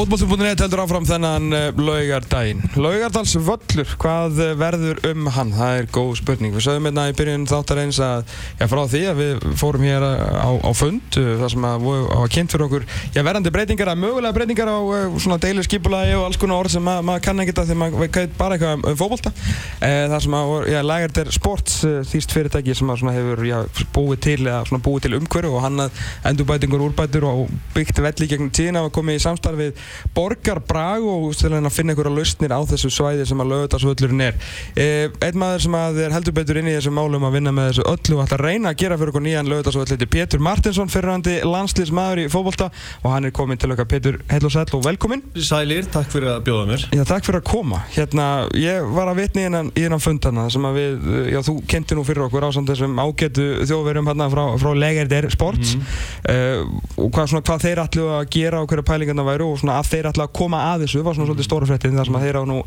Fótbollum.net heldur áfram þennan uh, laugardaginn. Laugardals völlur, hvað uh, verður um hann? Það er góð spurning. Við sögum hérna í byrjun þáttar eins að, já frá því að við fórum hér á, á fund, þar sem að að kynnt fyrir okkur, já verðandi breytingar, að mögulega breytingar á svona deilu skipulagi og alls konar orð sem ma maður kann ekkert að því maður veit bara eitthvað um, um fótbolta. Uh, þar sem að, já, Lagarder Sports, uh, þýst fyrirtæki sem að svona hefur, já, búið til, eða svona búið til umhverju og hann að endurbætingur, úrbætur og byggt velli gegn tíðina og komið í samstarfið Borgar Brag og finna einhverja lausnir á þessu svæði sem að lögutarsvöllurinn er. Eh, einn maður sem að er heldur betur inn í þessu málum að vinna með þessu öllu og ætla að reyna að gera fyrir okkur nýjan lögutarsvöll er Pétur Martinsson, fyrirhandi landslýsmaður í fókbólta og hann er komin til okkar Pétur, heil og sæl og velkomin. Sælir, takk fyrir að bjóða mér. Já, takk fyrir að koma. Hérna, ég var að vitni innan, í þennan fundana sem að við, já, þú kynnti nú fyrir okkur á samt þessum ágætu þjóðverjum hérna frá, frá Legerder Sports mm -hmm. uh, og hvað, svona, hvað þeir ætlu að gera og hverja pælingarna væru og svona að þeir að koma að þessu var svona svolítið stóra frettin þar sem að þeir á nú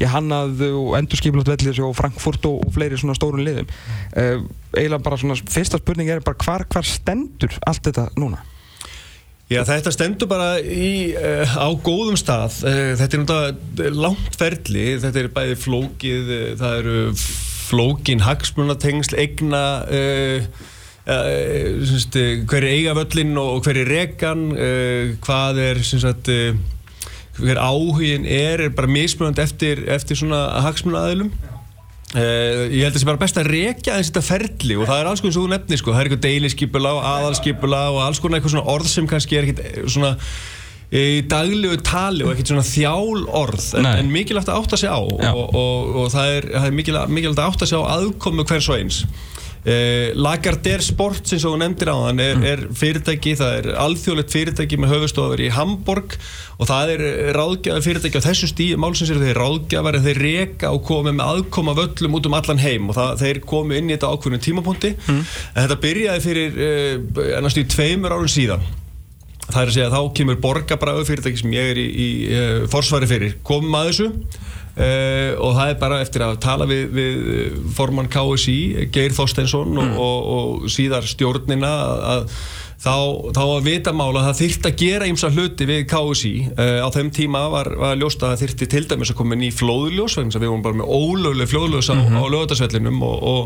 ég hannað og endurskiplátt vellir og Frankfurt og, og fleiri svona stórun liðum. Uh, eiginlega bara svona fyrsta spurning er bara hvar, hvar stendur allt þetta núna? Já þetta stendur bara í, uh, á góðum stað. Uh, þetta er náttúrulega langt ferli. Þetta er bæði flókið það eru flókin hagsmunatengsl egna Uh, syns, hver er eigavöllin og hver er rekan? Uh, hvað er uh, hver áhugin er? Er bara mismunandi eftir, eftir svona hagsmunnaðilum ég held að það sé bara best að rekja eins þetta ferli og það er alls konar svo nefni sko. það er eitthvað deiliskypula og aðalskypula og alls konar eitthvað svona orð sem kannski er ekkit svona í daglegu tali og ekkert svona þjál orð. En, en mikilvægt að átta sig á og, og, og, og það er, er mikilvægt að átta sig á aðkomu hvers og eins Uh, Lagardère Sports eins og hún nefndir á þann er, mm. er fyrirtæki, það er alþjóðlegt fyrirtæki með höfustofur í Hamburg og það er ráðgjafi fyrirtæki á þessu stíi, málsins er þeir ráðgjafar en þeir reka og komi með aðkoma völlum út um allan heim og það, þeir komi inn í þetta ákveðinu tímapunkti mm. en þetta byrjaði fyrir uh, ennast í tveimur árun síðan það er að segja að þá kemur borgabræðu fyrirtæki sem ég er í, í uh, forsvari fyrir, komum að þessu Uh, og það er bara eftir að tala við, við formann KSI Geir Þorsteinsson mm. og, og, og síðar stjórnina að þá, þá að vita mála að það þyrtti að gera ímsa hluti við KSI uh, eh, á þeim tíma var, var ljóst að það þyrtti til dæmis að koma ný flóðljós við vorum bara með ólögleg flóðljós á, mm -hmm. á lögadagsvellinum og, og,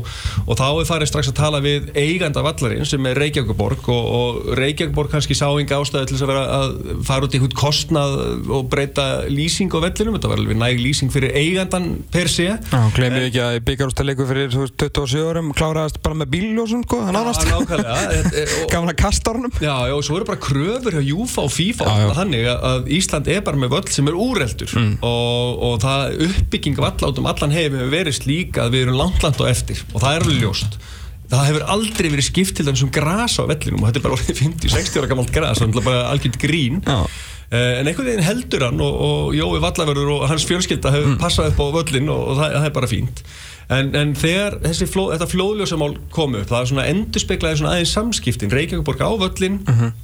og þá er farið strax að tala við eiganda vallarinn sem er Reykjavíkborg og Reykjavíkborg kannski sá yngi ástæði til að vera að fara út í hútt kostnað og breyta lýsing á vellinum, þetta var alveg næg lýsing fyrir eigandan per sé Glemir ekki að byggjarústalegur fyrir 27 árum kláraðast bara með bílljósum sko, Stornum Já, já, og svo eru bara kröfur hjá Júfa og FIFA já, já. þannig að Ísland er bara með völl sem er úreldur mm. og, og það uppbygging vallátum allan hefur verið slík að við erum langt langt á eftir og það er ljóst það hefur aldrei verið skipt til þessum græs á vellinum og þetta er bara 50-60 ára gammalt græs og bara algjörð grín já. En einhvern veginn heldur hann og, og Jói Vallaverður og hans fjölskylda hefur mm. passað upp á völlin og, og það, það er bara fínt En, en þegar fló, þetta flóðljósamál kom upp, það svona endur speklaði svona aðeins samskiptin, Reykjavík á völlin uh mhm. -huh.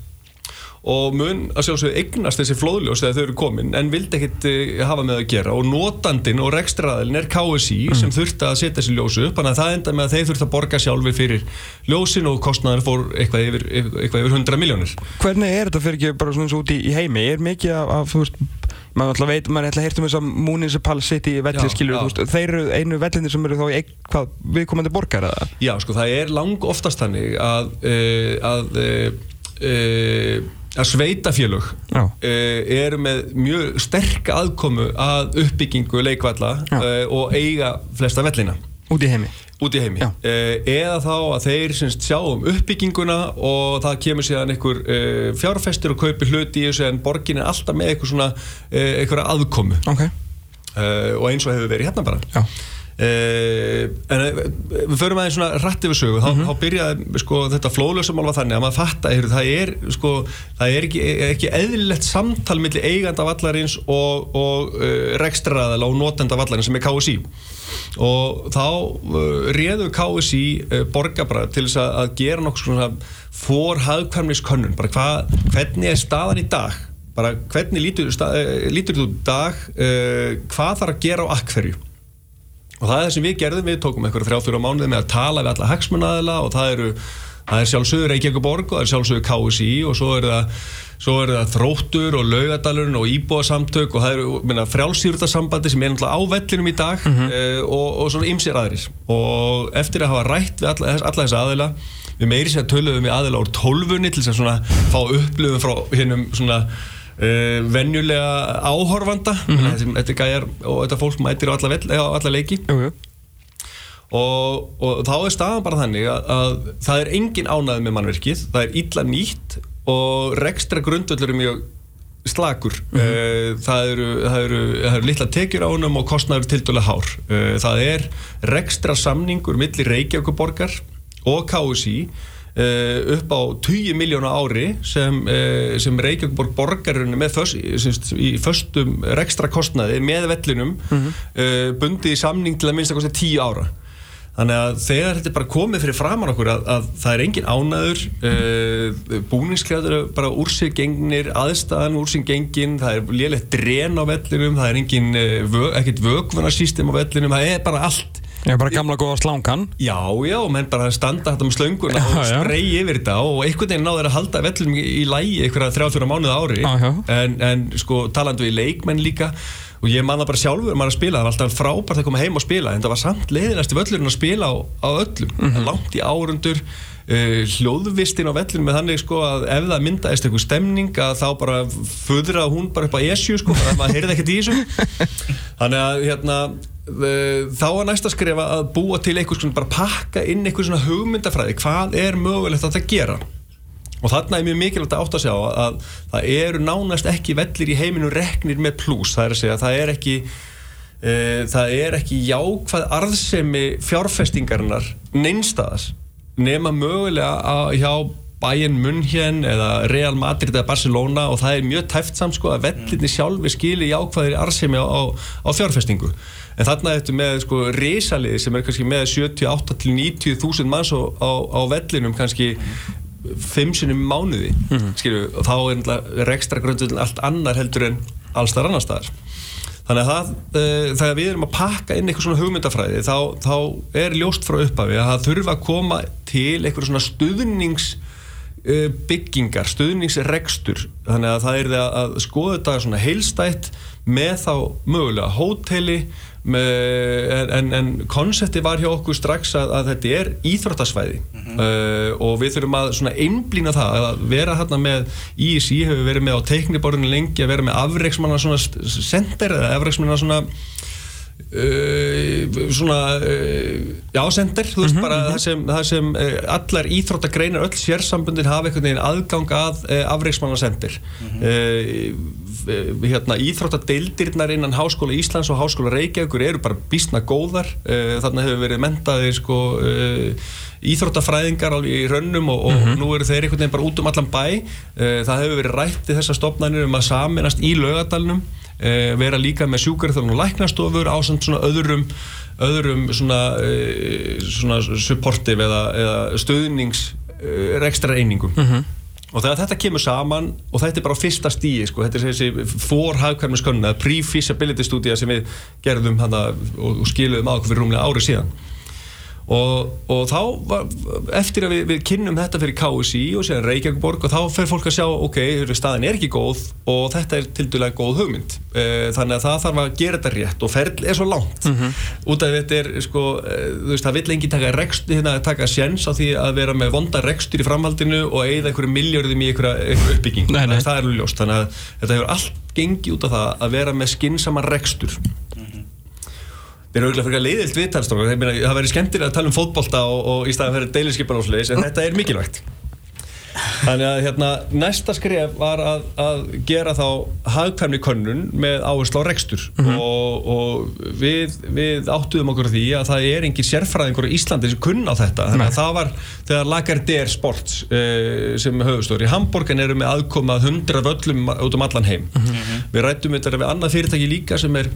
og mun að sjálfsögðu eignast þessi flóðljós þegar þau eru komin, en vildi ekkit uh, hafa með að gera og notandin og rekstraðilin er KSI uh -huh. sem mhm. þurfti að setja þessi ljósu upp, þannig að það enda með að þeir þurfti að borga sjálfi fyrir ljósin og kostnæðan fór eitthvað yfir, eitthvað yfir 100 miljónir. Hvernig er þetta fyrir ekki bara svona svo út í, í heimi? Er mikið af, af þú veist maður að veit, maður ætla að heyrta um þess að Municipal City velli, skilur, þú veist, þeir eru einu vellinir sem eru þá í eitthvað viðkomandi borgar, eða? Já, sko, það er lang oftast þannig að uh, að uh, að sveitafélög uh, eru með mjög sterk aðkomu að uppbyggingu leikvalla og eiga flesta vellina. Út í heimi? Út í heimi. Uh, eða þá að þeir syns, sjá um uppbygginguna og það kemur síðan einhver uh, fjárfestur og kaupir hluti í þessu en borgin er alltaf með eitthvað svona uh, eitthvað aðkomu. Okay. og eins og hefur verið hérna bara en við förum aðeins svona rætt yfir sögu, þá, mm -hmm. þá byrjaði sko, þetta flóðlösamál var þannig að maður fatta að það er, sko, það er ekki, ekki eðlilegt samtal millir eiganda vallarins og, og rekstraðala og notenda vallarins sem er KSI og þá uh, réðu KSI uh, borgarbræð til þess að, að gera nokkuð svona forhagkvæmniskönnun bara hva, hvernig er staðan í dag? Bara hvernig lítur þú uh, dag uh, hvað þarf að gera á akkverju og það er það sem við gerðum, við tókum eitthvað þrjá fjóra mánuði með að tala við alla hagsmunnaðila og það eru það er sjálfsögur Reykjavík borg og það er sjálfsögur KSI og svo er það svo er það þróttur og laugadalurinn og íbúasamtök og það eru frjálsýrðarsambandi sem er náttúrulega á vellinum í dag mm -hmm. uh, og, og svona ymsir aðris og eftir að hafa rætt við alla, alla þessa aðila við meiri sér töluðum við aðila úr tólfunni til að svona fá upplöfum frá hinnum svona uh, venjulega áhorfanda mm -hmm. þetta gæjar og þetta fólk mætir á alla, vell, á alla leiki jú. Og, og þá er staðan bara þannig að, að það er engin ánæði með mannverkið, það er illa nýtt og rekstra grundvöldur er mjög slagur mm -hmm. það, eru, það, eru, það eru litla tekjur á húnum og kostnæður til dæla hár eh, það er rekstra samningur millir Reykjavíkuborgar og KSI eh, upp á 20 miljónu ári sem, sem Reykjavíkuborg borgarunni með föst, í föstum rekstra kostnæði með vellinum mm -hmm. bundið í samning til að minnst að kosti 10 ára Þannig að þegar þetta er bara komið fyrir framann okkur að, að það er engin ánæður, uh, búningsklæður bara úr sig gengnir, aðstæðan úr sig gengin, það er lélægt dren á vellinum, það er engin, uh, vö, ekkert vögvunarsýstem á vellinum, það er bara allt. Er bara gamla góða slangan. Já, já, menn bara standa þetta með slönguna já, og spreyja yfir þetta og einhvern veginn náður að halda vellinum í, lægi einhverja þrjáfjóra mánuða ári, já, en, en sko talandu í leikmenn líka, og ég manna bara sjálfur maður að spila, það var alltaf frábært að koma heim og spila en það var samt leiðinast í völlurinn að spila á, á öllum, mm -hmm. langt í árundur uh, hljóðvistin á vellunum með þannig sko að ef það myndaðist eitthvað stemning að þá bara föðra hún bara upp á esju sko, þannig að maður heyrði ekkert í þessu. Þannig að hérna þá var næsta að skrifa að búa til eitthvað svona, bara pakka inn eitthvað svona hugmyndafræði, hvað er mögulegt að það gera Og þarna er mjög mikilvægt að átt að sjá að, að það eru nánast ekki vellir í heiminu reknir með pluss. Það er að segja að það er ekki, e, það er ekki jákvæð arðsemi fjárfestingarinnar neinstaðas nema mögulega að hjá Bayern München eða Real Madrid eða Barcelona og það er mjög tæft samsko að vellinni sjálfi skili jákvæðir arðsemi á, á, á fjárfestingu. En þarna þetta með sko risaliði sem er kannski með 78 til 90 þúsund manns á, á vellinum kannski fimm sinum mánuði mm -hmm. skilju, og þá er rekstra grundvöldin allt annar heldur en allstar annar staðar þannig að það, uh, þegar við erum að pakka inn eitthvað svona hugmyndafræði þá, þá er ljóst frá upphafi að það þurfa að koma til eitthvað svona stuðnings byggingar, stuðningsrekstur þannig að það er það að skoða þetta svona heilstætt með þá mögulega hóteli en, en konsepti var hjá okkur strax að, að þetta er íþróttasvæði mm -hmm. uh, og við þurfum að svona einblýna það að vera hérna með ISI hefur verið með á teikniborðinu lengi að vera með afreiksmanna svona sender eða afreiksmanna svona Uh, svona uh, já, sender, þú veist mm -hmm, bara mm -hmm. það sem, það sem uh, allar íþróttagreinar öll sérsambundin hafa einhvern veginn aðgang að afreiksmanna sender -hmm. hérna, íþróttadeildirnar innan Háskóla Íslands og Háskóla Reykjavíkur eru bara bísna góðar þarna hefur verið mentaði sko íþróttafræðingar alveg í rönnum og, og mm -hmm. nú eru þeir einhvern veginn bara út um allan bæ það hefur verið rætt í þessa stopnarnir um að saminast í lögadalunum e, vera líka með sjúkarþjóðan og læknastofur á svona öðrum, öðrum svona, e, svona supportive eða, eða stöðningsrekstra einingum mm -hmm. og þegar þetta kemur saman og þetta er bara á fyrsta stíi sko, þetta er þessi forhagkvæmniskönna pre-feasibility stúdíja sem við gerðum hana, og, og skiluðum á okkur fyrir rúmlega árið síðan Og, og þá, var, eftir að við, við kynnum þetta fyrir KSI og séðan Reykjavík og þá fer fólk að sjá, ok, staðin er ekki góð og þetta er til dæla góð hugmynd. E, þannig að það þarf að gera þetta rétt og ferl er svo langt. Mm -hmm. út af þetta er, sko, e, þú veist, það vill engi taka rekst, hérna, taka sjens á því að vera með vonda rekstur í framhaldinu og eigða einhverju miljörðum í einhverju uppbygging nei, nei. það er ljóst, þannig að þetta hefur allt gengið út af það að vera með skinnsama rekstur Við erum auðvitað fyrir að leiðilt viðtalstrókar, það verður skemmtilega að tala um fótbolta og, og í staðan fyrir deilinskipan og sliðis, en þetta er mikilvægt. Þannig að hérna, næsta skref var að, að gera þá hagkvæmni könnun með áherslu á rekstur mm -hmm. og, og við, við áttuðum okkur því að það er engin sérfræðingur í Íslandi sem kunn á þetta. Þannig að það var þegar Lagardère Sports eh, sem höfustóri í Hamburgen eru með aðkomað 100 völlum út um allan heim. Mm -hmm. Við rættum þetta við annað fyrirtæki líka sem er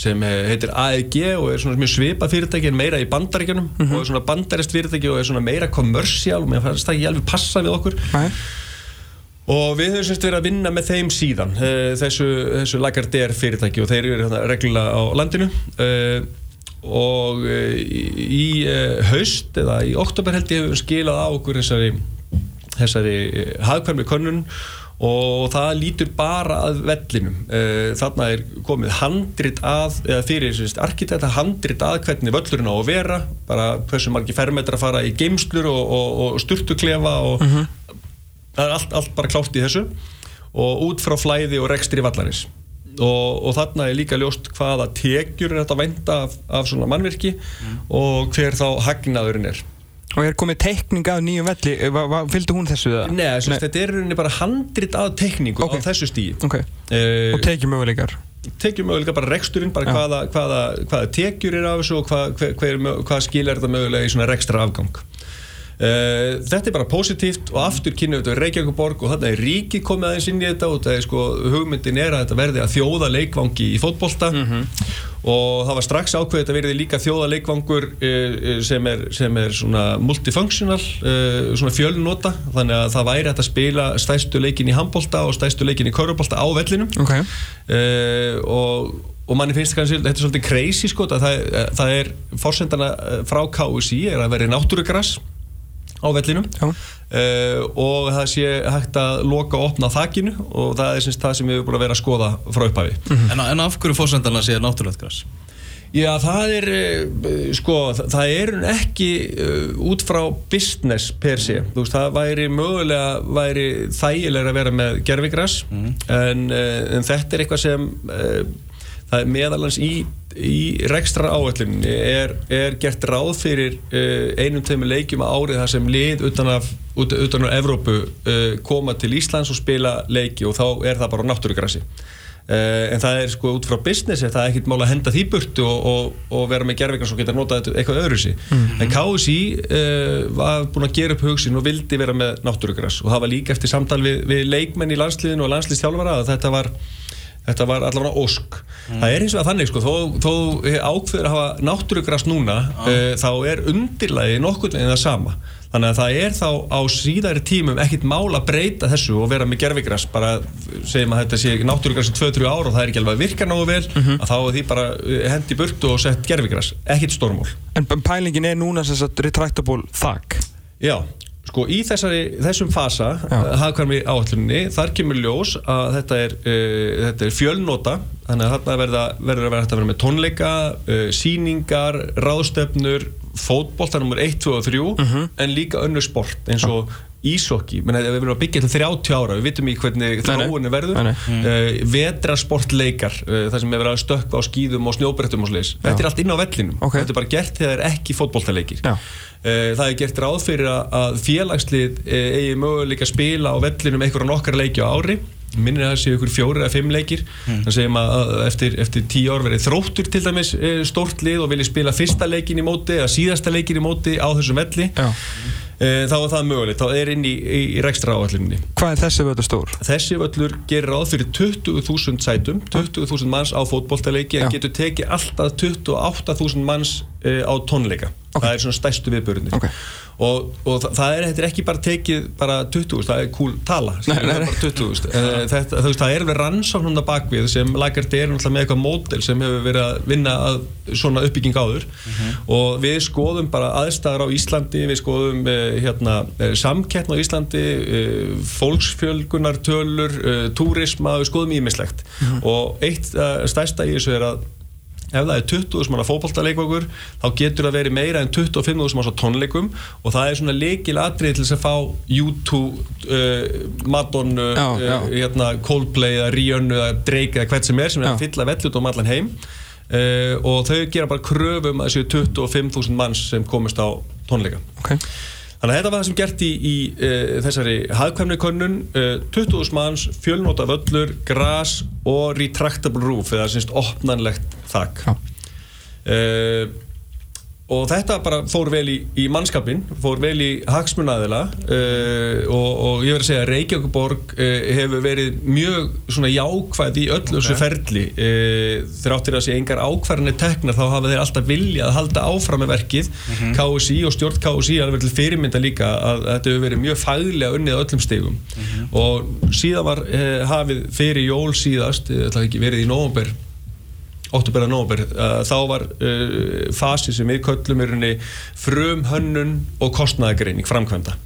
sem heitir AEG og er svona mjög svipað fyrirtæki en meira í bandaríkjunum mm -hmm. og er svona bandarist fyrirtæki og er svona meira kommersiál og mér fannst það ekki alveg passa við okkur Nei. og við höfum semst verið að vinna með þeim síðan eh, þessu, þessu Lagardère fyrirtæki og þeir eru hérna reglulega á landinu uh, og í, haust eða í oktober held ég hefur skilað á okkur þessari, þessari hagkvæmri könnun og það lítur bara að vellinum uh, þarna er komið handrit að eða fyrir arkitekta handrit að hvernig völlurinn á að vera bara hversu margi fermetra fara í geimslur og, og, og sturtuklefa og mm -hmm. það er allt, allt bara klátt í þessu og út frá flæði og rekstri vallarins og, og þarna er líka ljóst hvaða tekjur er þetta að venda af, af svona mannverki mm. og hver þá hagnaðurinn er Og er komið teikning af nýjum velli, fylgdu hún þessu það? Nei, Nei. þetta er bara handrit af teikningu okay. á þessu stíi okay. uh, Og tekjum möguleikar? Tekjum möguleikar, bara reksturinn, bara ja. hvaða, hvaða, hvaða tekjur er af þessu og hvað hva, hva, hva skil er þetta mögulega í svona rekstra afgang Uh, þetta er bara positíft og aftur kynna þetta Reykjavík borg og þarna er ríki komið aðeins inn í þetta og er sko hugmyndin er að þetta verði að þjóða leikvangi í fótbolta mm -hmm. og það var strax ákveðið að verði líka þjóða leikvangur uh, sem, er, sem er svona multifunctional uh, svona fjölnota þannig að það væri að spila stæstu leikin í handbolta og stæstu leikin í körubólta á vellinum okay. og og manni finnst kannski, þetta er svolítið crazy sko, það, það er fórsendana frá KSI er að verði náttúrugrass á vellinum. Uh, og það sé hægt að loka og opna þakkinu og það er það sem við erum búin að vera að skoða frá upphafi. Mm -hmm. en, en af hverju fórsendana sé náttúrulegt græs? Já, það er, uh, sko, það er ekki uh, út frá business per sé, þú veist, það væri mögulega, væri þægilega að vera með gerfigræs, mm en, uh, en þetta er eitthvað sem það er meðalans í í rekstra áallinni er, er gert ráð fyrir uh, einum tegum leikjum að árið þar sem lið utan af, ut, utan af Evrópu uh, koma til Íslands og spila leiki og þá er það bara náttúrugrassi uh, en það er sko út frá business það er ekkert mál að henda því burtu og, og, og vera með gerðveikar svo geta notað eitthvað öðru sí mm -hmm. en KSI var búin að gera upp hugsin og vildi vera með náttúrugrass og það var líka eftir samtal við, við leikmenn í landsliðinu og landslistjálfara að þetta var Þetta var allavega ósk. Mm. Það er eins og að þannig, sko, þó, þó ákveður að hafa náttúrugrast núna, ah. uh, þá er undirlægi nokkurleginn það sama. Þannig að það er þá á síðari tímum ekkit mál að breyta þessu og vera með gerfigrast, bara segjum að þetta sé náttúrugrast í 2-3 ára og það er ekki alveg að virka náðu vel, mm -hmm. að þá er því bara eh, hendi burtu og sett gerfigrast. Ekkit stórmól. En pælingin er núna þess að retractable þakk? Já, Sko í þessari, þessum fasa hafðkvæmi áallunni, þar kemur ljós að þetta er, uh, þetta er fjölnota, þannig að þarna verða, verður að vera hægt að vera með tónleika, uh, síningar, ráðstöfnur, fótboll, það er nummer 1, 2 og 3, uh -huh. en líka önnur sport eins og ísokki, menn að við verðum að byggja til 30 ára, við vitum í hvernig þróunni verður, mm. uh, vetrasportleikar, uh, það sem er verið að stökka á skýðum og snjóbrettum og sliðis, þetta er allt inn á vellinum, okay. þetta er bara gert þegar það er ekki fótbolltaleikir. Uh, það er gert ráð fyrir að félagslið uh, eigi möguleika að spila á vellinum einhverja nokkar leiki á ári, minnir að það séu ykkur fjóri eða fimm leikir mm. þannig segjum að eftir, eftir tíu ár verið þróttur til dæmis uh, stórt lið og vilja spila fyrsta leikin í móti eða síðasta leikin í móti á þessum velli Já. Eh, þá er það mögulegt, þá er inn í, í, rekstra áallinni. Hvað er þessi völlur stór? Þessi völlur gerir ráð fyrir 20.000 sætum, 20.000 manns á fótbolltaleiki en getur tekið alltaf 28.000 manns uh, á tónleika. Okay. Það er svona stærstu viðbörunir. Okay og, og það er, er ekki bara tekið bara 20.000, það er cool tala nei, nei, nei. 20.000 eh, þetta, það, það er verið rannsóknum það bakvið sem Lagarde er með eitthvað mótel sem hefur verið að vinna að svona uppbygging áður uh mhm. -huh. og við skoðum bara aðstæðar á Íslandi við skoðum eh, hérna, eh, samkettn á Íslandi fólksfjölgunartölur túrisma, við skoðum ímislegt uh mhm. -huh. og eitt stærsta í þessu er að ef það er 20.000 manna fókbaltaleikvakur þá getur það verið meira en 25.000 manna tónleikum og það er svona leikil atrið til þess að fá U2 uh, Madonna uh, hérna, Coldplay Rihanna Drake eða hvert sem er sem er að fylla vellut um allan heim. Uh, og þau gera bara kröfum að þessu 25.000 manns sem komist á tónleika. Ok Þannig að þetta var það sem gert í, í uh, þessari hagkvæmni könnun, uh, 20.000 manns, fjölnóta völlur, gras og retractable roof eða semst opnanlegt þakk. Uh, og þetta bara fór vel í, í mannskapin fór vel í hagsmunnaðila uh, og, og ég verði að segja að Reykjavík uh, hefur verið mjög svona jákvæð í öllu þessu okay. ferli uh, þráttir að sé engar ákvarðinni teknar þá hafa þeir alltaf vilja að halda áfram með verkið mm -hmm. KSI og stjórn KSI har verið fyrirmynda líka að þetta hefur verið mjög fæðilega unnið á öllum stegum mm -hmm. og síðan var hafið fyrir jól síðast, þetta hefði ekki verið í nógumber oktober að nóber, uh, þá var uh, fasi sem við köllum rauninni frum hönnun og kostnæðagreining framkvæmda.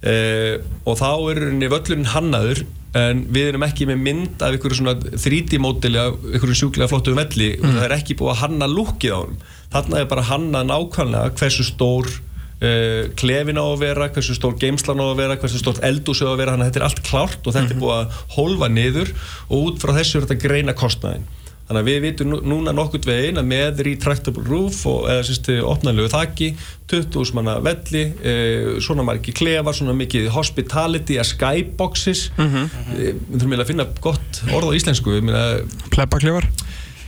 Uh, og þá er völlurinn hannaður en við erum ekki með mynd af einhverju svona 3D módeli af einhverju sjúklega flottu velli. Og það er ekki búið að hanna lukkið á hann þarna er bara hanna nákvæmlega hversu stór uh, klefin á að vera, hversu stór geimslan á að vera hversu stórt eldús á að vera, þannig að þetta er allt klárt og þetta er búið að hólfa niður og út frá þessu er þetta greina kostnæðin þannig að við vitum nú- núna nokkurt veginn að með retractable roof og eða sérstu opnanlegu þakki 20 manna velli eh, svona margi klefar, svona mikið hospitality skyboxes mm -hmm. við þurfum eiginlega að finna gott orð á íslensku Pleppaklefar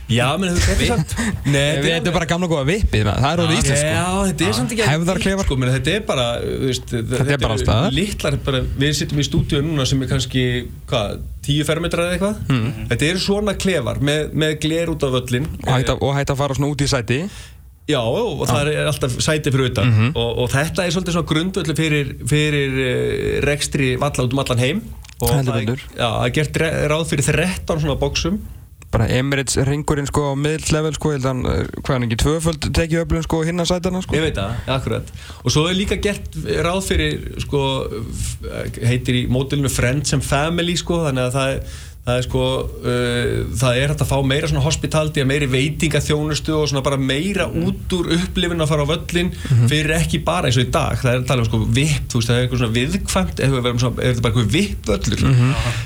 já, menn þetta er samt Nei, Þetta er bara gamla góða maður. Það er orðið íslenskt sko. Já, þetta er samt ekki Hefðarklefar. sko, menn, Þetta er bara, veist, þetta, er bara alls staðar. Littlar, bara, við sittum í stúdíu núna sem er kannski, hvað, tíu fermetrar eða eitthvað Hmm. Þetta eru svona klefar með, með gler út af völlin Og hægt að- að fara svona út í sæti Já, og það er alltaf sæti fyrir utan Mhm. og, og þetta er svolítið svona grundvöldu fyrir, fyrir uh, rekstri valla út um allan heim og það er, já, það er gert ráð fyrir 13 svona bóksum Bara Emirates ringurinn sko á miðllevel sko Ég held að hann, eh, hvað er hann ekki, tvöföld tekið öflun sko hinna sætana sko? Ég veit það, akkurat. Og svo er líka gert ráð fyrir sko, f- heitir í mótilinu Friends and Family sko, þannig að það er Það er sko, uh, það er hægt að fá meira svona hospitality, meiri veitingaþjónustu og svona bara meira út úr upplifin að fara á völlin fyrir ekki bara eins og í dag, það er að tala um sko vipp, þú veist, það er eitthvað svona viðkvæmt ef þetta er bara eitthvað vipp völlur.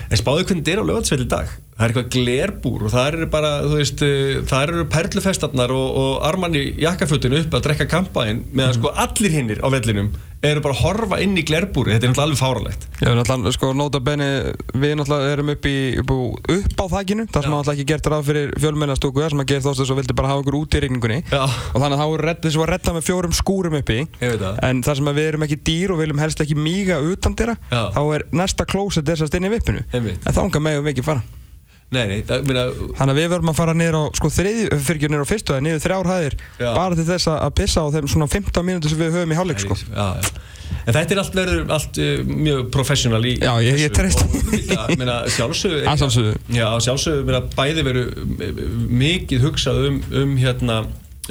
En spáðu hvernig þetta er á lögatsveld í dag það er eitthvað glerbúr og það eru bara þú veist, uh, það eru perlufestarnar og, og armann í jakkafötinu upp að drekka kampaðin meðan sko allir hinnir á vellinum eru bara að horfa inn í glerbúri þetta er náttúrulega alveg fáralegt Já, náttúrulega, sko, nota bene, við náttúrulega erum upp, í, upp, á, þakkinu, það sem náttúrulega ekki gert ráð fyrir fjölmennastúku, það sem að gera þást þess að vildi bara hafa okkur út í rigningunni. Já. og þannig að er redd, þessu var reddað með fjórum skúrum uppi. Það. en þar sem að við erum ekki dýr og viljum helst ekki míga utan dýra, þá er næsta klósett þessast inn í vippinu, en þá megum við ekki fara nei, nei, það, minna, Þannig að við verðum að fara niður á, sko, þriði, fyrir ekki niður á fyrstu, eða niður þrjár hæðir, Já. bara til þess að að pissa á þeim svona 15 mínútur sem við höfum í hálfleik, sko. já, já. en þetta er allt verður allt uh, mjög professional í Já, ég- ég treysti. og líka, minna, sjálfsögðu Að sjálfsögðu. já, sjálfsögðu, minna, bæði veru mikið hugsað um, um hérna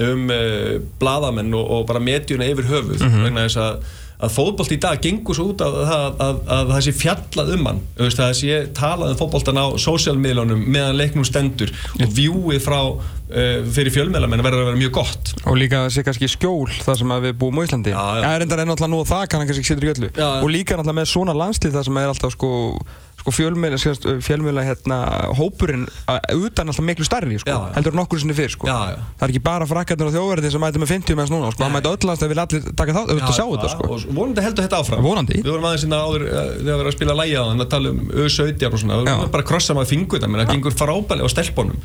um uh, bladamenn og, og bara medjuna yfir höfuð Mhm. vegna þess að að fótbolt í dag gengur svo út að, að, að, að það sé fjallað um hann það sé talað um fótboltan á sósíalmiðlunum meðan leiknum stendur og vjúið frá uh, fyrir fjölmiðlamenn verður að vera mjög gott Og líka sé kannski skjól þar sem við búum á Íslandi. Það er enda er náttúrulega nú og það kann hann kannski ekki sittur í öllu. Já. Og líka náttúrulega með svona landslið þar sem er alltaf sko, sko fjölmiðla, skast, fjölmiðla hérna, hópurinn að, utan alltaf miklu stærri, sko, Já, já. heldur nokkur sinni fyrr, sko. Já, já. Það er ekki bara frakkarnir og þjóðverðin sem mæta með 50 með núna, sko, það mæta öll landslið vil allir taka það, auðvitað sjá þetta, sko. og vonandi heldur þetta áfram Vonandi. við vorum aðeins hérna áður uh, þegar við erum að spila lægi á þann að tala um Ö17 og svona við vorum bara að krossa maður fingur það menn það gengur frábælega á stelpunum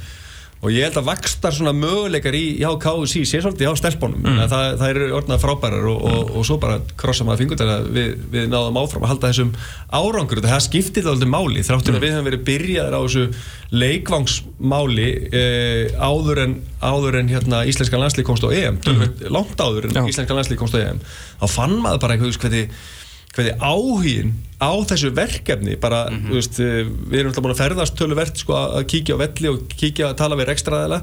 og ég held að vakstar svona möguleikar í hjá KSC sé svolítið hjá stelpunum mm. það, það eru orðnað frábærar og, og, og svo bara krossa maður fingur þannig að við, við náðum áfram að halda þessum árangur það skiptir það aldrei máli þráttur að við höfum verið byrjaðir á þessu leikvangsmáli eh, áður en, áður en hérna, íslenska landslík komst á EM mm. langt áður en Já. íslenska landslík komst á EM þá fann maður bara eitthvað, hvernig áhugin á þessu verkefni bara, þú veist, eh, við erum alltaf búin að ferðast töluvert sko að kíkja á velli og kíkja að tala við rekstraðila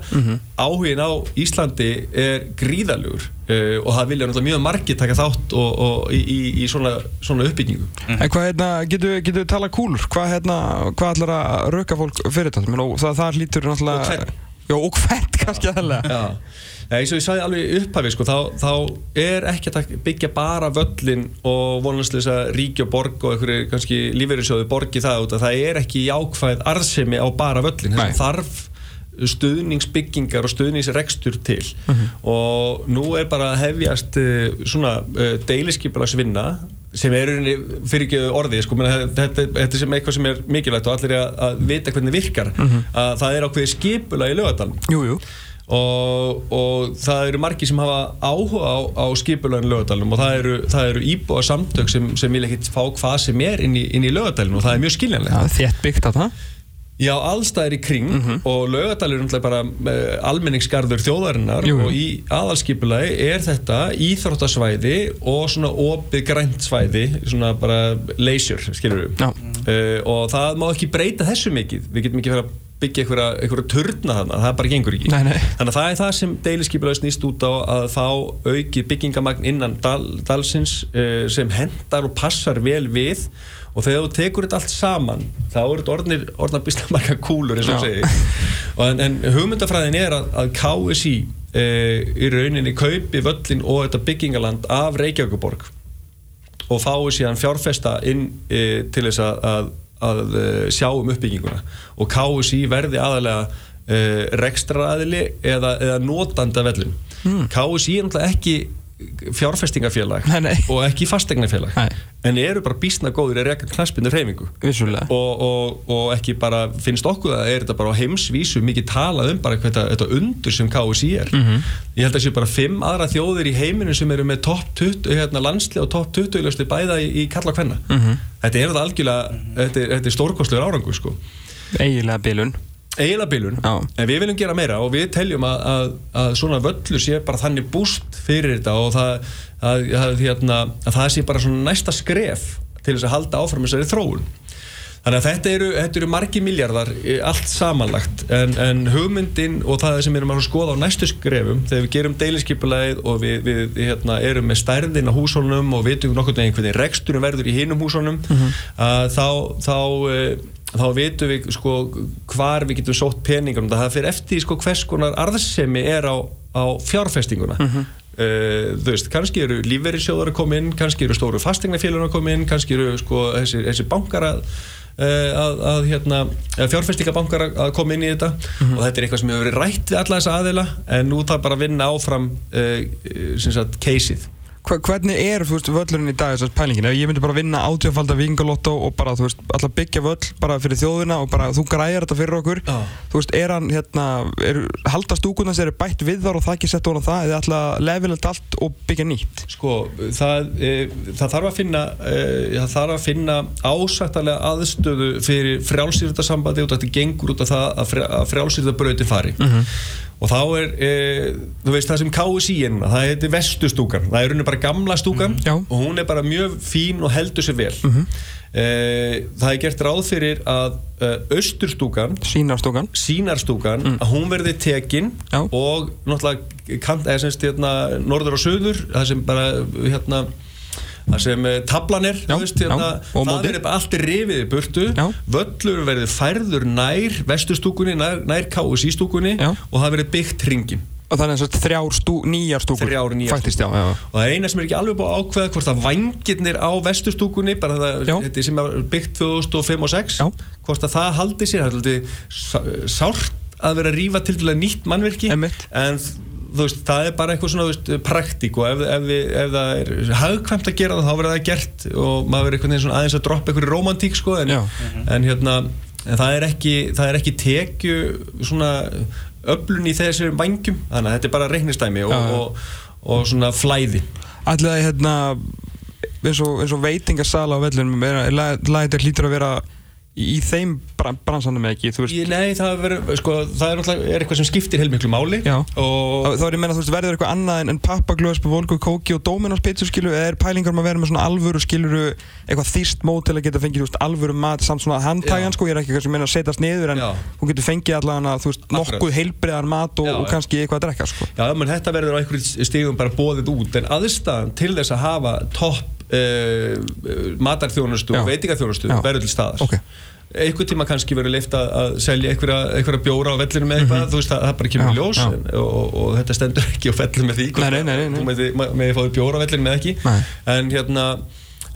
áhugin á Íslandi er gríðalugur uh, og það vilja náttúrulega mjög margir taka þátt og, og í, í, í svona, svona uppbyggingu. En hvað, hérna, getur getu við tala kúlur? Hvað, hérna, hvað ætlar að rauka fólk fyrir þetta? Það, það lítur náttúrulega... Já, og hvert kannski aðalega. Já, Nei, eins og ég sagði alveg í upphafi sko, þá, þá er ekki að byggja bara völlin og að ríki og borg og einhverju kannski lífeyrissjóði borgi það út að það er ekki jákvæð arðsemi á bara völlin Nei. þess þarf stuðningsbyggingar og stuðningsrekstur til. Og nú er bara hefjast uh, svona uh, deiliskipalagsvinna sem er í rauninni fyrir ekki orðið sko, menna, þetta, þetta er sem eitthvað sem er mikilvægt og allir er að, vita hvernig virkar. Að það er ákveðið skipula í lögadalum og, og það eru margir sem hafa áhuga á, á skipulagin lögadalum og það eru, það eru íbúa samtök sem, sem vil ekkit fá hvað sem er inn í, í lögadalum og það er mjög skiljanlegt. Já, þétt byggt á það. Já, allstæðir í kring og laugadalur er náttúrulega bara uh, almenningsgarður þjóðarinnar Jú, og í aðalskipulagi er þetta íþróttasvæði og svona opið grænt svæði, svona bara leisure, skilur við. Uh, og það má ekki breyta þessu mikið. Við getum ekki vera að byggja einhverja, turna þarna, það bara gengur ekki. Nei, nei. þannig að það er það sem deiliskypulega snýst út á að fá aukið byggingamagn innan dal, dalsins uh, sem hendar og passar vel við. Og þegar þú tekur þetta allt saman þá eru þetta marga kúlur eins og segi en, en hugmyndafræðin er að, að KSI uh, í rauninni kaupi völlin og þetta byggingaland af Reykjavíkuborg og fái síðan fjárfesta inn e, til þess að, að, að e, sjá um uppbygginguna og KSI verði aðalega e, rekstraraðili eða, eða notanda vellum mm. KSI er náttúrulega ekki fjárfestingafélag Nei, nei. og ekki fastegnafélag en eru bara bísna góður að reyka knaspinu Vissulega. Og, og, og ekki bara finnst okkur að er þetta bara á heimsvísu mikið talað um bara hvað þetta, undur sem KSI er. Ég held að séu bara fimm aðra þjóðir í heiminu sem eru með topp 20 hérna, landsli og topp 20 löstu bæða í, í kalla kvenna. Þetta er þetta algjörlega þetta er, þetta er stórkostlegur árangur sko. Eiginlega bilun eiginlega Já. en við viljum gera meira og við teljum að, að, að svona völlu sé bara þannig búst fyrir þetta og það, að, að, hérna, að það sé bara svona næsta skref til þess að halda áfram þessari þróun þannig að þetta eru, þetta eru margi miljardar eh, allt samanlagt en, en hugmyndin og það sem við erum að skoða á næstu skrefum þegar við gerum deiliskypulegið og við, við hérna, erum með stærðin á húsónum og vitum nokkurn veginn hvernig reksturinn verður í hinum húsónum að þá, þá eh, þá vitum við sko hvar við getum sótt peningar um það fyrir eftir sko hvers konar arðsemi er á, á fjárfestinguna. Uh, þú veist, kannski eru lífverðisjóðar að koma inn, kannski eru stóru fastegnafélagin að koma inn, kannski eru sko þessi, þessi bankar að, uh, að, að hérna, fjárfestingabankar að, koma inn í þetta. Og þetta er eitthvað sem hefur verið rætt við alla þessa aðila en nú þarf bara að vinna áfram uh, sem sagt Hva, Hvernig er veist, völlurinn í dag þessast pælingin? Ef ég myndi bara vinna átjófaldar vikingalotto og bara, veist, alltaf byggja völl bara fyrir þjóðina og bara þú græjar þetta fyrir okkur Já. Þú veist, er hann, hérna, er, halda stúkunans eru bætt við þar og það ekki sett ofan það eða alltaf levelegt allt og byggja nýtt? Sko, það, e, það þarf að finna e, það þarf að finna ásættalega aðstöðu fyrir frjálsýrðarsambandi og þetta gengur út af það að, frjá, að frjálsýrðabrauti fari og þá er e, þú veist það sem KSI er núna það heitir vestustúkan, það er rauninni bara gamla stúkan Já. og hún er bara mjög fín og heldur sér vel. E, það er gert ráð fyrir að e, austurstúkan Sýnarstúkan sínarstúkan að hún verði tekin Já. og náttúrulega kant, eða semst hérna norður og söður það sem bara hérna það sem eh, tablan er Já, þú veist, hérna, og það móti. verður bara allt rifið í burtu Já. völlur verður færður nær vestustúkunni, nær, nær KSI stúkunni Já. og það verður byggt ringin og þannig að þrjár stú, nýjar stúkur Þrjár nýjar Faktist, já, já, já. og það er eina sem er ekki alveg búið að ákveða hvort að vangirnir á vestustúkunni bara það, þetta sem er byggt 2005 og 6 Já. hvort að það haldi sér það er sá- sárt að vera að rífa til dæla nýtt mannverki Einmitt. en veist, það er bara eitthvað svona veist, praktík og ef, ef, ef það er hagkvæmt að gera það þá verður það gert og maður verður einhvern veginn svona aðeins að droppa einhverju romantík sko en, Já. en hérna en það er ekki, það er ekki tekju svona öflun í þessum vangjum þannig að þetta er bara reiknistæmi og, já. og, og svona flæði það hérna eins og, eins og veitingasala á vellunum er, er, er, er hlýtur að vera í, þeim bran, bransanum ekki veist, nei, það, verður, sko, það er, er eitthvað sem skiptir heilmiklu máli og þá, er ég að menna veist verður eitthvað annað en, pappaglöðs på volgu kóki og Dominos pizza skilu eða er pælingar um að vera með svona alvöru skiluru eitthvað þýst mót til að geta fengið veist, alvöru mat samt svona handtæjan Já. sko? Ég er ekki eitthvað sem meina að setjast niður en Já. hún getur fengið allavega veist nokkuð heilbriðan mat og, Já, og kannski eitthvað að drekka sko. Já, menn þetta verður á einhverjum stígum bara bóðið út en aðstæðan til þess að hafa topp uh, matarþjónustu og veitingaþjónustu Já. verður til staðar. Ok. Einhvern tíma kannski verður leift að, selja einhverja, bjóra á vellinu með eitthvað þú veist að það bara kemur í ljós en, og, og, og þetta stendur ekki á fellinu með því Nei, nei, nei, þú með, með, með fáið bjóra á vellinu með ekki. Nei. en hérna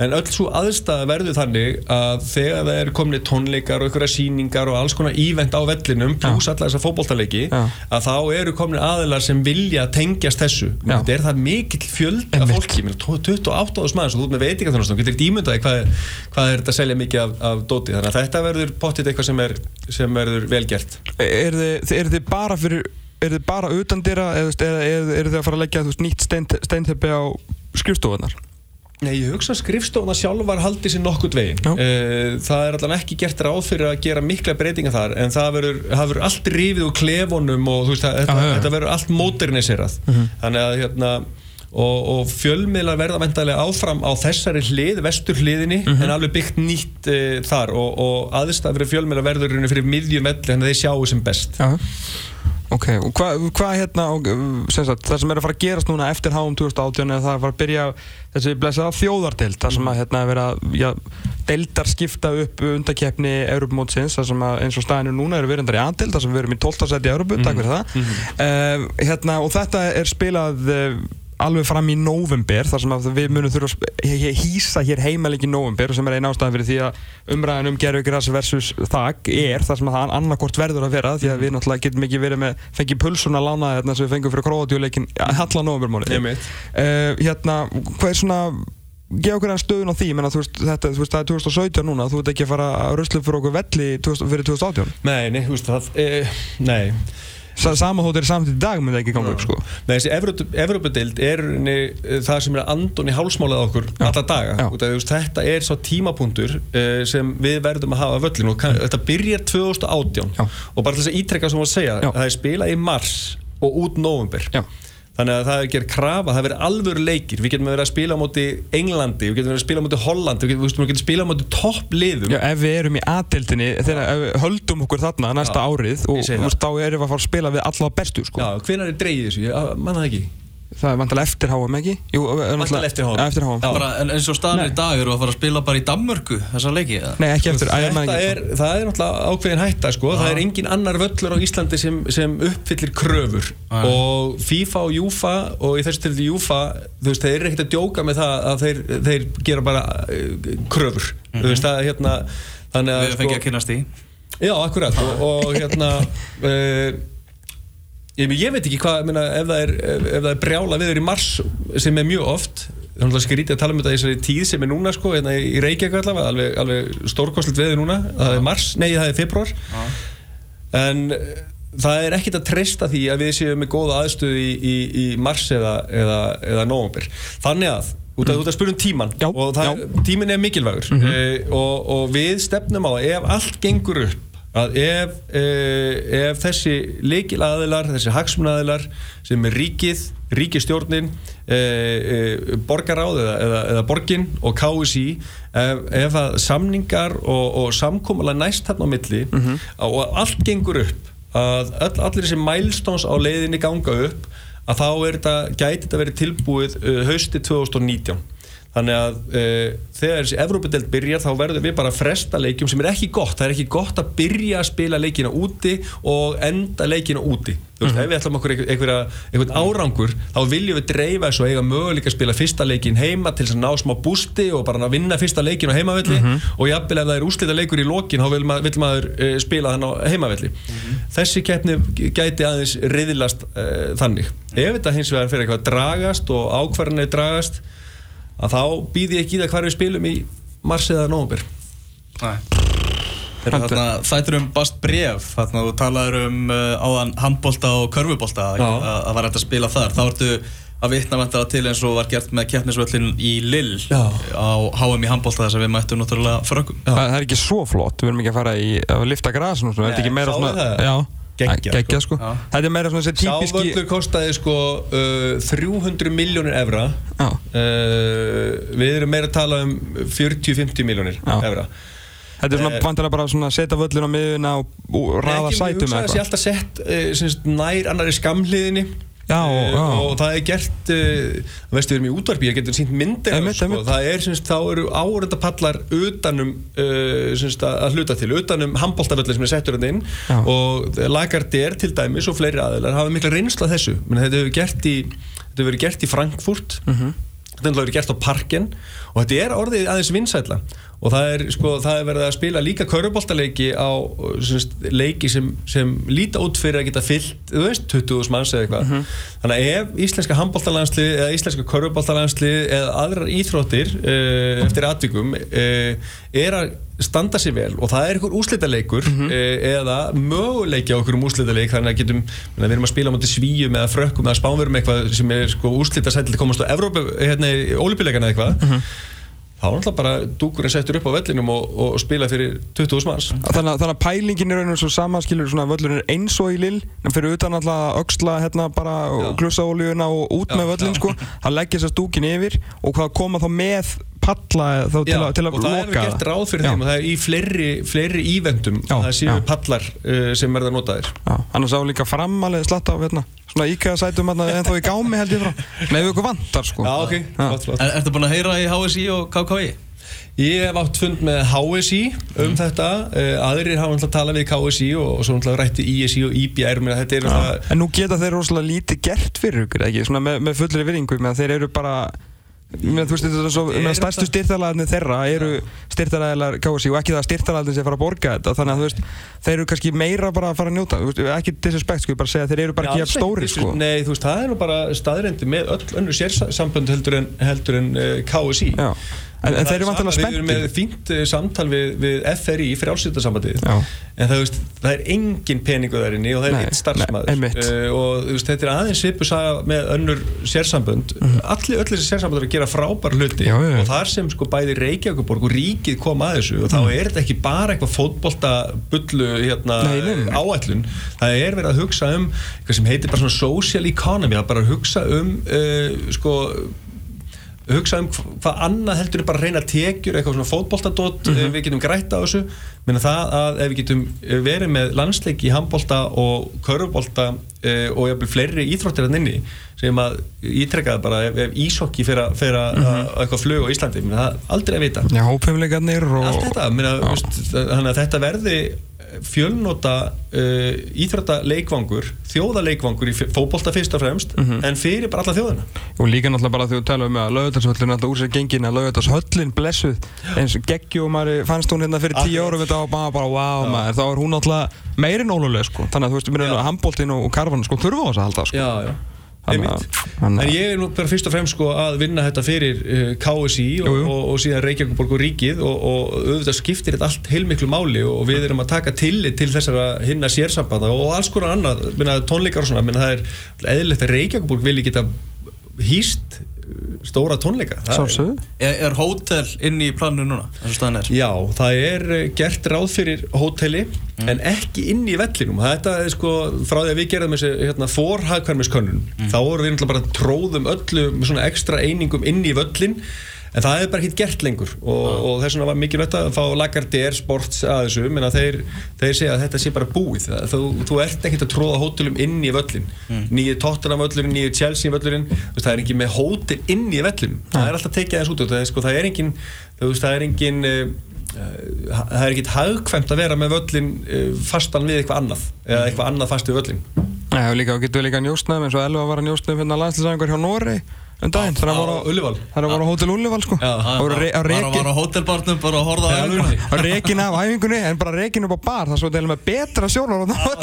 En öll svo aðstæða verður þannig að þegar það eru komni tónleikar og einhverja síningar og alls konar ívent á vellinum pluss alla þessa fótboltaleiki Já. að þá eru komni aðilar sem vilja tengjast þessu. Þetta er það mikill fjöld af fólki, ég meina, 28 áður maður sem þú ert með veitingaþjónustum, getur ekki ímyndaði hvað, hvað er þetta að selja mikið af, af dóti. Þannig að þetta verður pottit eitthvað sem, er, sem verður vel gert. Er þið, er þið bara fyrir er þið bara utan dýra eða þú eða er, er þið að fara að leggja þú veist, nýtt stein, steinteppi á skrifstofunar Nei, ég hugsa að skrifstofna sjálfar haldi sér nokkurt veginn. Eh, Það er allan ekki gert ráð fyrir að gera mikla breytinga þar, en það verður, allt rífið úr klefunum og veist, það, þetta, þetta verður allt moderniserað. Þannig að hérna, og, og fjölmiðlar verða vendalega áfram á þessari hlið, vestur hliðinni Mhm. en alveg byggt nýtt uh, þar og, og aðstæð fyrir fjölmiðlar verður fyrir miðjum elli að þeir sjáu sem best Já. Ok, og hvað hva hérna, og, sem sagt, það sem er að fara að gerast núna eftir HM 2018 er að það er að fara að byrja þessi blessaða þjóðardeild, það sem að hérna er að, já, deildar skipta upp undakeppni Europamótsins, það sem að eins og staðinu núna eru verið endar í A-deild, það sem við erum í 12. seti í Europu, takk fyrir það. Uh, hérna, og þetta er spilað uh, alveg fram í november þar sem við munum þurfa að hýsa hér heimaleik í november sem er einn ástæðan fyrir því að umræðan um gerfugras versus þak er þar sem að það annarkort verður að vera því að við náttúrulega getum ekki verið með fengið pulsuna lánaði hérna sem við fengum fyrir króatjúleikin hallan novembermáli uh, hérna, hvað er svona gefa okkur enn stöðun á því, menna, þú veist, þetta, veist, það er 2017 núna, þú ert ekki að fara að ruslu fyrir okkur velli 2000 fyrir 2018 Nei, nei, þú veist það uh, Nei, sama þótt er samt í dag mun það ekki ganga upp sko Nei, þessi Evrópudeild er uh, það sem er andun í hálsmálað okkur alla daga Já. Af því, þú veist, þetta er svo tímapunktur uh, sem við verðum að hafa og kann, þetta byrjar 2018 Já. og bara þess að ítrekka sem að segja Já. það er spilað í mars og út november. Þannig að það er gerð krafa, það verður alvöru leikir við getum verið að spila á móti Englandi við getum verið að spila á móti Hollandi við getum, við getum spila á móti toppliðum Já, ef við erum í aðdeildinni, þegar við höldum okkur þarna næsta Já, árið og það. þá erum við að fara að spila við alla bestu sko. Já, hvenær er dreigið þessu? Ég manna það ekki Það er vantilega eftir HM ekki? Jú, er náttúrulega- eftir HM. Eftir HM. Bara, en eins og staðan er í dag eru að fara að spila bara í Danmörku þessa leiki eða? Nei, ekki eftir, Þetta ekki er, það er náttúrulega ákveðin hætta sko. það er engin annar völlur á Íslandi sem, sem uppfyllir kröfur Nei. og FIFA og Júfa og í þessu tilfelli Júfa þú veist, þeir eru ekkert að djóka með það að þeir, þeir gera bara uh, kröfur þú veist, það er hérna þannig að Við fengið að kynast í Já, akkurat og, og hérna uh, ég, ég veit ekki hvað meina, ef, það er, ef, ef það er brjála viður í mars sem er mjög oft þannig að skrítið að tala um þetta í þessari tíð sem er núna sko, hérna í Reykjavík allavega alveg, alveg stórkostlut viður núna. Það er mars, nei það er februar en eh, það er ekkert að treysta því að við séum með góða aðstöðu í, í, í mars eða, eða, eða november þannig að út af ert að spyrja um tíman Já, og það, tíminn er mikilvægur mm og, og við stefnum á að ef allt gengur upp að ef, e, ef þessi leikilaðilar, þessi hagsmunadilar sem er ríkið, ríkistjórnin e, e, borgaráð eða, eða, eða borgin og KSI ef, ef að samningar og, og samkomulega næst þarna á milli og allt gengur upp að öll, allir þessi milestones á leiðinni ganga upp að þá er þetta, gæti þetta verið tilbúið uh, hausti 2019 þannig að uh, þegar þessi Evrópadelt byrjar þá verður við bara að fresta leikjum sem er ekki gott, það er ekki gott að byrja að spila leikina úti og enda leikina úti. Þú veist, ef við ætlum okkur einhverja, einhvern árangur þá viljum við dreifa þessu og eiga möguleika að spila fyrsta leikin heima til þess að ná smá bústi og bara að vinna fyrsta leikin á heimavelli. Og jafnvel ef það er úslita leikur í lokin þá vil maður, vill maður uh, spila þann á heimavelli. Þessi keppni gæti aðeins riðilast uh, þannig. Ef þetta hins vegar fyrir eitthvað að dragast og ákvarðanir dragast að þá býði ég ekki í það hvar við spilum í mars eða Þarna, þættir um bast bref þarna þú talaður um uh, áðan handbolta og körfubolta að það var hægt að spila þar. Þá ertu að vitna vantara til eins og var gert með keppnisvöllin í Lill Já. á HM í handbolta þess að við mættum náttúrulega frökkum. Það, það er ekki svo flott, við erum ekki að fara í að lifta svona, Nei, þetta er ekki meira svona geggjað sko, Já. Þetta er meira svona þessi típiski Sávöllur kostaði sko uh, 300 miljónir evra. Uh, Við erum meira að tala um 40-50 miljónir evra. Þetta er svona Eh, vantilega bara svona að setja völlin á miðuna og, og Ekki, sætum Ég hugsa að eða það sé eitthvað. alltaf sett uh, nær annari skamliðinni Já, Eh, já. og það er gert uh, veistu við erum í útvarpi, ég getur sínt myndir Einmitt, þessu, sko. það er semst, þá eru áreindapallar utanum uh, semst, að að hluta til, utanum handbóltavöllir sem er settur hann inn Já. og Lagarder til dæmis og fleiri aðeinar hafa mikla reynsla þessu Men þetta hefur gert í þetta hefur gert í Frankfurt Mhm. þetta hefur gert á Parken og þetta er orðið aðeins vinsætla og það er, sko, það er verið að spila líka köruboltaleiki á semst, leiki sem, sem líta út fyrir að geta fyllt, þú veist, 20.000 manns eða eitthvað, þannig að ef íslenska handboltalandslið eða íslenska köruboltalandslið eða aðrar íþróttir uh, eftir atvikum uh, er að standa sér vel og það er einhver úslitaleikur uh, eða möguleiki á einhverjum úslitaleik þannig að getum, við erum að spila á móti svíjum eða frökkum eða spánverum eitthvað sem er sko úslita sætil til að komast á Evrópu, hérna, í ólipileikana eða eitthvað þá er náttúrulega bara dúkurinn settur upp á vellinum og, og spila fyrir 20.000 manns. Þannig, þannig að pælingin er raunum svo sama skilur svona völlurinn er eins og í lill en fyrir utan alltaf öxla hérna bara olíuna og út með völlin sko það leggja þess að stúkin yfir og hvað koma þá með palla þá til, að, til að og það er loka. gert ráð fyrir Já. þeim og það er í fleiri, fleiri ívendum Já, það séu pallar uh, sem verða notaðir. Já, annars á líka framalega slatta af hérna, svona íkæða sætum hérna, en þá í gámi held ég frá. Nei, við ykkur vantar sko. Já, ok, flott, flott. Er, Ertu búin að heyra í HSI og KKI? Ég hef átt fund með HSI um þetta, uh, aðrir hafa náttúrulega talað við KSI og, og svo náttúrulega rætti ISI og IBR menn þetta er náttúrulega En nú geta þeir rosalega lítið gert fyrir ykkur, ekki? Svona með, með fullri virðingu, með að þeir eru bara með, þú veist, þetta er svo, með stærstu styrtalagarnir þeirra eru styrtalagar KSI og ekki það styrtalagarnir sem fara að borga þetta þannig að þú veist, þeir eru kannski meira bara að fara að njóta, veist, ekki disrespect, sko, ég bara segja þeir eru bara ekki jafn stóri, sko. Nei, þú veist, það er nú bara staðrendi með öll önnur sérsambönd heldur en, heldur en uh, KSI Já. En, en þeir eru vantilega Við erum með spenntir fínt uh, samtal við, við FRI, frjálsýttasambandið Já. En það, veist, það er engin peningu þar inni og það er eitt starfsmæður nei, einmitt. og veist, þetta er aðeins svipu saga með önnur sérsambönd Allir, öll þessi sérsambönd er að gera frábær hluti Mhm. Já, já, já. og þar sem sko bæði Reykjavíkuborg og ríkið kom að þessu og þá er þetta ekki bara eitthvað fótbolta bullu hérna, Mhm. Áætlun það er verið að hugsa um eitthvað sem heitir bara svona social economy er bara að hugsa um uh, sko hugsa um hva- hvað annað heldur bara að reyna tekjur eitthvað svona fótboltadót mm við getum grætt á þessu. Menn það að ef við getum eh, verið með landsleik í handbolta og körfubolta uh, og jafnvel fleiri íþróttir hann inni sem að ítrekkaði bara ef, ef ísokki fyrir að, að, að eitthvað flug á Íslandi menn það er aldrei að vita. Já, hópefleikarnir og allt þetta, meina, Já. veist, að þetta verði fjölnota uh, íþrótta leikvangur þjóða leikvangur í fótbolta fyrst og fremst Mhm. en fyrir bara alla þjóðina. Og líka náttúrulega bara þegar þú tala um að laugardagsvöllin er alltaf úr sér gengin að laugardagsvöllin blessuð. Eins og geggjum fannst hún hérna fyrir tíu árum þetta var bara, bara wow maður. Þá er hún náttúrulega meirinn óluleg sko. Þannig að þú veist, mér Já. er handbóltin og, og karvan sko þurfa á þess að halda sko. Já, já En ég er nú bara fyrst og fremst sko að vinna þetta fyrir uh, KSI og, og, og síðan Reykjavíkuborg og ríkið og, og auðvitað skiptir þetta allt heilmiklu máli og við erum að taka tillit til þessara hinna sérsambanda og alls konar annað, minna, tónleikar og svona, minna, það er eðlilegt að Reykjavíkuborg vilji geta hýst stóra tónleika. Er- Er, hótel inn í planinu núna? er? Já, það er eh, gert ráð fyrir hóteli en ekki inn í vellinum. Þetta er sko, frá því að við gerðum þessi hérna, forhagkvæmiskönnun þá vorum við bara tróðum öllu með svona ekstra einingum inn í völlin en það er bara ekki gert lengur og, og þess vegna var mikilvægt að fá Lagardère Sports að þessu, menna þeir, þeir segja að þetta sé bara búið, það, þú, þú ert ekkert að tróða hótelum inn í völlin mm. nýju Tottenham völlurinn, nýju Chelsea völlurinn. Það er ekki með hótel inn í vellin það er alltaf tekið aðeins út það, er, sko, það er engin það er engin uh, uh, það er ekkit hagkvæmt að vera með völlin uh, fastan við eitthvað annað eða eitthvað annað fast við völlin Já, og líka, getur líka njóstnað eins og Elva var að njóstnað hérna landslýsæðingar hjá Nóri um daginn þegar hann á voru á- Hótel Ullevall sko. Það að Var var á hótelbarnum bara að horfa á æfingunni að rekin af æfingunni en bara rekin upp á bar það svo til með betra sjónar á það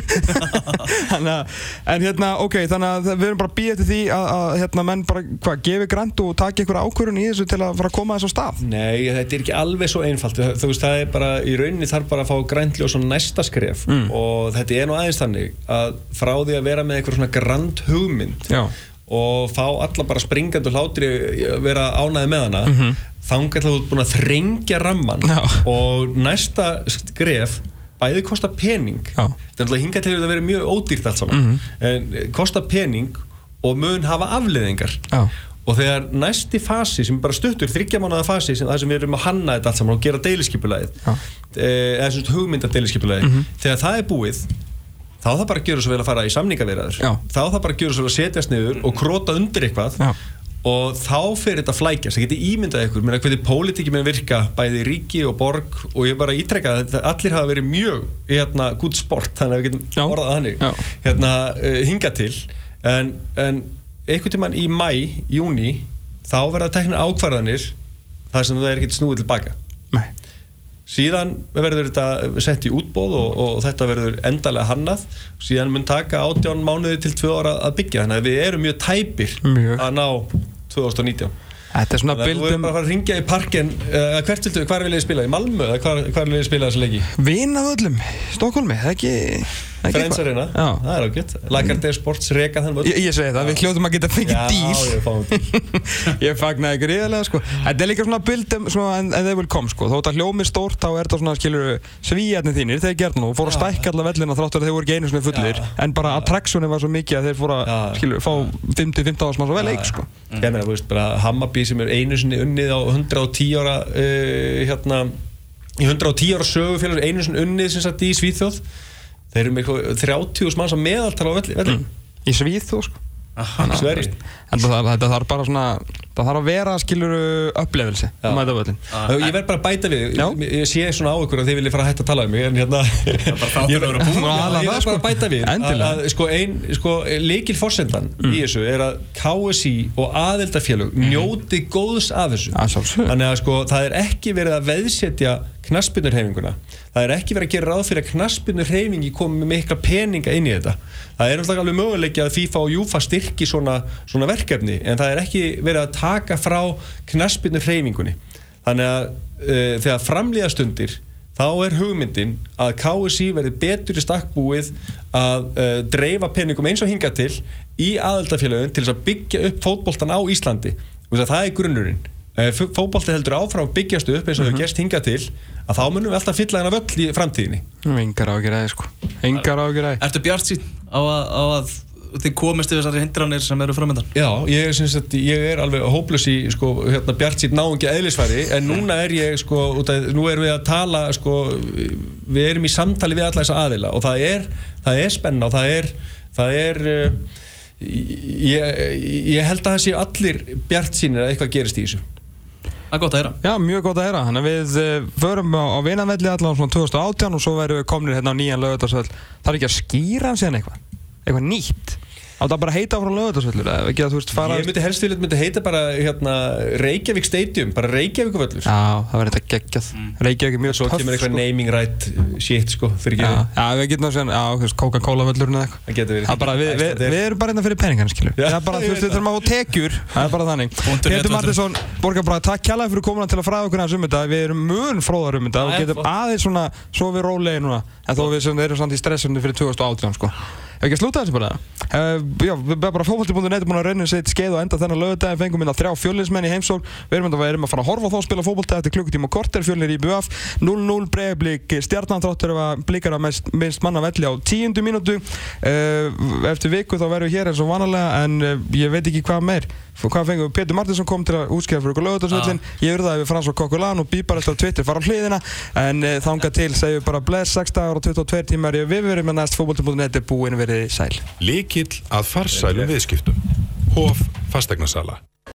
þannig að en hérna ok þannig að við erum bara býðið til því að, að hérna menn bara hvað gefi grænt og taki einhver ákvörun í þessu til að fara að koma þess á stað? Nei, þetta er ekki alveg svo einfalt. Þú veist, það er bara, í rauninni þarf bara að fá græntli og svona næsta skref. Og þetta er nú aðeins þannig að frá því að vera með eitthvað svona grand hugmynd Já. Og fá alla bara springandi hlátri að vera ánæði með hana mm -hmm. þangar þú ert búin að þrengja ramman Já. og næsta skref bæði kosta pening Já. þetta er náttúrulega hingað til að vera mjög ódýrt allt saman en eh, kosta pening og mun hafa afleðingar Já. og þegar næsti fasi sem bara stuttur, þryggja mánuða fasi sem, það sem við erum að hanna þetta allt saman og gera deiliskypulæðið Já. eða svona hugmynda deiliskypulæðið þegar það er búið þá það bara gera svo vel að fara í samningavirðaður Já. þá það bara gera svo vel að setjast niður og króta undir eitthvað. Já. og þá fyrir þetta flækjast. Það getur ímyndað ykkur, að hvernig pólitíki með virka bæði ríki og borg. Og ég bara ítrekka að allir hafa verið mjög hérna, gútt sport, þannig að við getum orðað þannig. Hérna, uh, hinga til. En, en einhvern tímann í mæ, júni þá verða tekna ákvarðanir þar sem það er ekkert snúið tilbaka. Nei. Síðan verður þetta sett í útbóð og, og þetta verður endalega hannað. Síðan mun taka átján mánuði til tvö ára að byggja. Þannig að við erum mjög tæpir Mjög. að ná 2019 Þetta er svona að þú verður bildum bara að ringja í parken uh, hvert viltu, hvar vil ég spila, í Malmö hvar, hvar vil ég spila þessu leiki? Vinaföllum, Stokkólmi, það er ekki Já. það er ágætt. Lagardère Sports reka þann völl Ég, ég segi það, við hljóðum að geta fengið díl ég fagnaði gríðarlega sko. Þetta er líka svona bildum svona en, þeir vil kom sko. Þó þetta hljómi stórt þá er þetta svona skilur Svíjarnir þínir, þeir gerð nú Fóru að stækka alla vellina þráttur að þeir voru ekki einu svona fullir Já. En bara attraktsjóni var svo mikið að þeir fóru að skilur Fá 50-15 árs mann svo vel leik sko. Ég meina, þú veist, bara Hammarby sem er einu sinni unnið á 110 ára uh, hérna í 110 ára sögufélag einu sinni unnið sem sagt í Svíþjóð þeir eru með eitthvað 30 manns að meðaltala á velli, velli. Í Svíþjóð sko Mm. Sverri En það, þetta þarf bara svona Það þarf að vera skilur upplefilsi Já. um Ég verð bara að bæta við, Já. ég, sé svona á ykkur að þið viljið fara að hætta að tala um mig en hérna ég að verð sko. bara að bæta við að, að sko, ein, sko, líkil forsendan í þessu er að KSI og aðeldafélög njóti góðs af þessu. Að þannig að sko, það er ekki verið að veðsetja knaspinurhefinguna það er ekki verið að gera ráð fyrir að knaspinurhefingi komi með mikla peninga inn í þetta. Það er náttúrulega alveg möguleiki að FIFA og Júfa styrki svona, svona verkefni en það er ekki verið að taka frá knaspinurhefingunni þannig að uh, þegar framlíðastundir þá er hugmyndin að KSI verði betur í stakkbúið að uh, dreifa peningum eins og hinga til í aðaldafélagin til þess að byggja upp fótboltan á Íslandi. Að það er grunnurinn. Ef fótbolti heldur áfram að byggjast upp eins og hefur gerst hinga til að þá munum við alltaf fylla hennar völl í framtíðinni. Engar ágjur sko. Engar ágjur Ertu bjart sín á að, á að þið komist yfir þessari hindranir sem eru framöndan? Já, ég, að, ég er alveg hóplus í sko, hérna, bjart sítt náungi eðlisfæri en núna er ég, sko, út að, nú erum við að tala sko, við erum í samtali við alla þessa aðila og það er, það er spenna og það er, það er uh, ég, ég held að það sé allir bjart sínir að eitthvað gerist í þessu Það er gott að heyra. Já, mjög gott að heyra. Þannig að við uh, förum á, á vinanvelli allavega svona 2018 og svo verðum við komnir hérna á nýjan lögutarsvöld. Það er ekki að skýra hann síðan eitthvað? Eitthvað nýtt? Á það bara að heita frá lögutarsvöllur eða ekki að þú veist fara... Ég myndi helst vilja myndi heita bara hérna, Reykjavík Stadium, bara Reykjavík völlur Já, það verður þetta geggjað. Reykjavík er mjög Svo töff, kemur eitthvað sko. naming right shit sko, fyrir Já, ekki já, við getum að já, veist, Coca-Cola völlurinn eða eitthvað. Það getur verið Það bara, við, við, Icelandair. við erum bara hérna fyrir peningana, skilju. Já, Það er bara, þú veist, við þurfum að fá tekjur. Það er bara þannig. Petur. Martinsson, Borgarbræð, takk kjærlega fyrir komuna til að fræða okkur hans um þetta. Við erum mun fróðar um þetta Já, og já, getum aðeins svona, svo við rólegi núna. En þó við erum samt í stressunni fyrir 2018, sko. Hefur ekki að slúta þessu bara? Uh, já, við erum bara fótbolti.net er búin að reyna sitt skeið og enda þennan lögudaginn fengum inn að þrjá fjölinsmenn í heimsókn. Við erum, við erum að fara að horfa á þá að spila fótbolti eftir klukkutíma og korter. Fjölinir í BUF 0-0 bregðarblík stjarnan þráttur ef að blíkar að mest, minnst manna velli á tíundu mínútu. Uh, eftir viku þá verðum við hér eins og vanalega en uh, ég veit ekki hvað meir hvað fengum við, Petur Martinsson kom til að útskjáða fyrir okkur lögutarsvöllin, ég urðaði við Frans og Kokkulan og býpar eftir á Twitter, fara á hliðina. En uh, þanga til segjum við bara bless 6 dagar og 22 tímar, ég við verum með næst er búin verið sæl. Líkill að farsælum viðskiptum. Hof fastegnarsala.